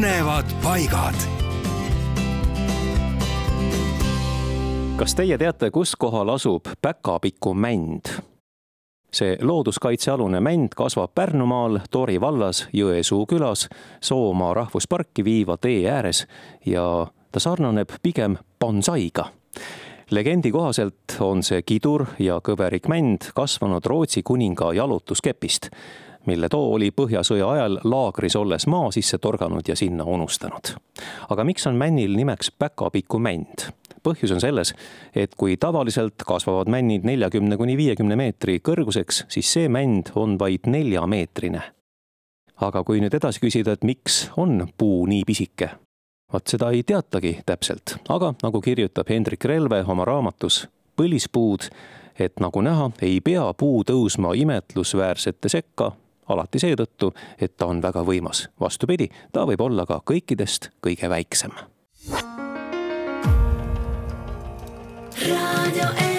põnevad paigad. kas teie teate, kus kohal asub Päkapiku mänd? see looduskaitsealune mänd kasvab Pärnumaal Tori vallas Jõesuu külas Soomaa rahvusparki viiva tee ääres ja ta sarnaneb pigem bonsaiga legendi kohaselt on see kidur ja kõverik mänd kasvanud Rootsi kuninga jalutuskepist, mille too oli Põhjasõja ajal laagris olles maa sisse torganud ja sinna unustanud. aga miks on männil nimeks päkapiku mänd? põhjus on selles, et kui tavaliselt kasvavad männid neljakümne kuni viiekümne meetri kõrguseks, siis see mänd on vaid neljameetrine. aga kui nüüd edasi küsida, et miks on puu nii pisike, vot seda ei teatagi täpselt, aga nagu kirjutab Hendrik Relve oma raamatus Põlispuud, et nagu näha, ei pea puu tõusma imetlusväärsete sekka alati seetõttu, et ta on väga võimas. vastupidi, ta võib olla ka kõikidest kõige väiksem. raadio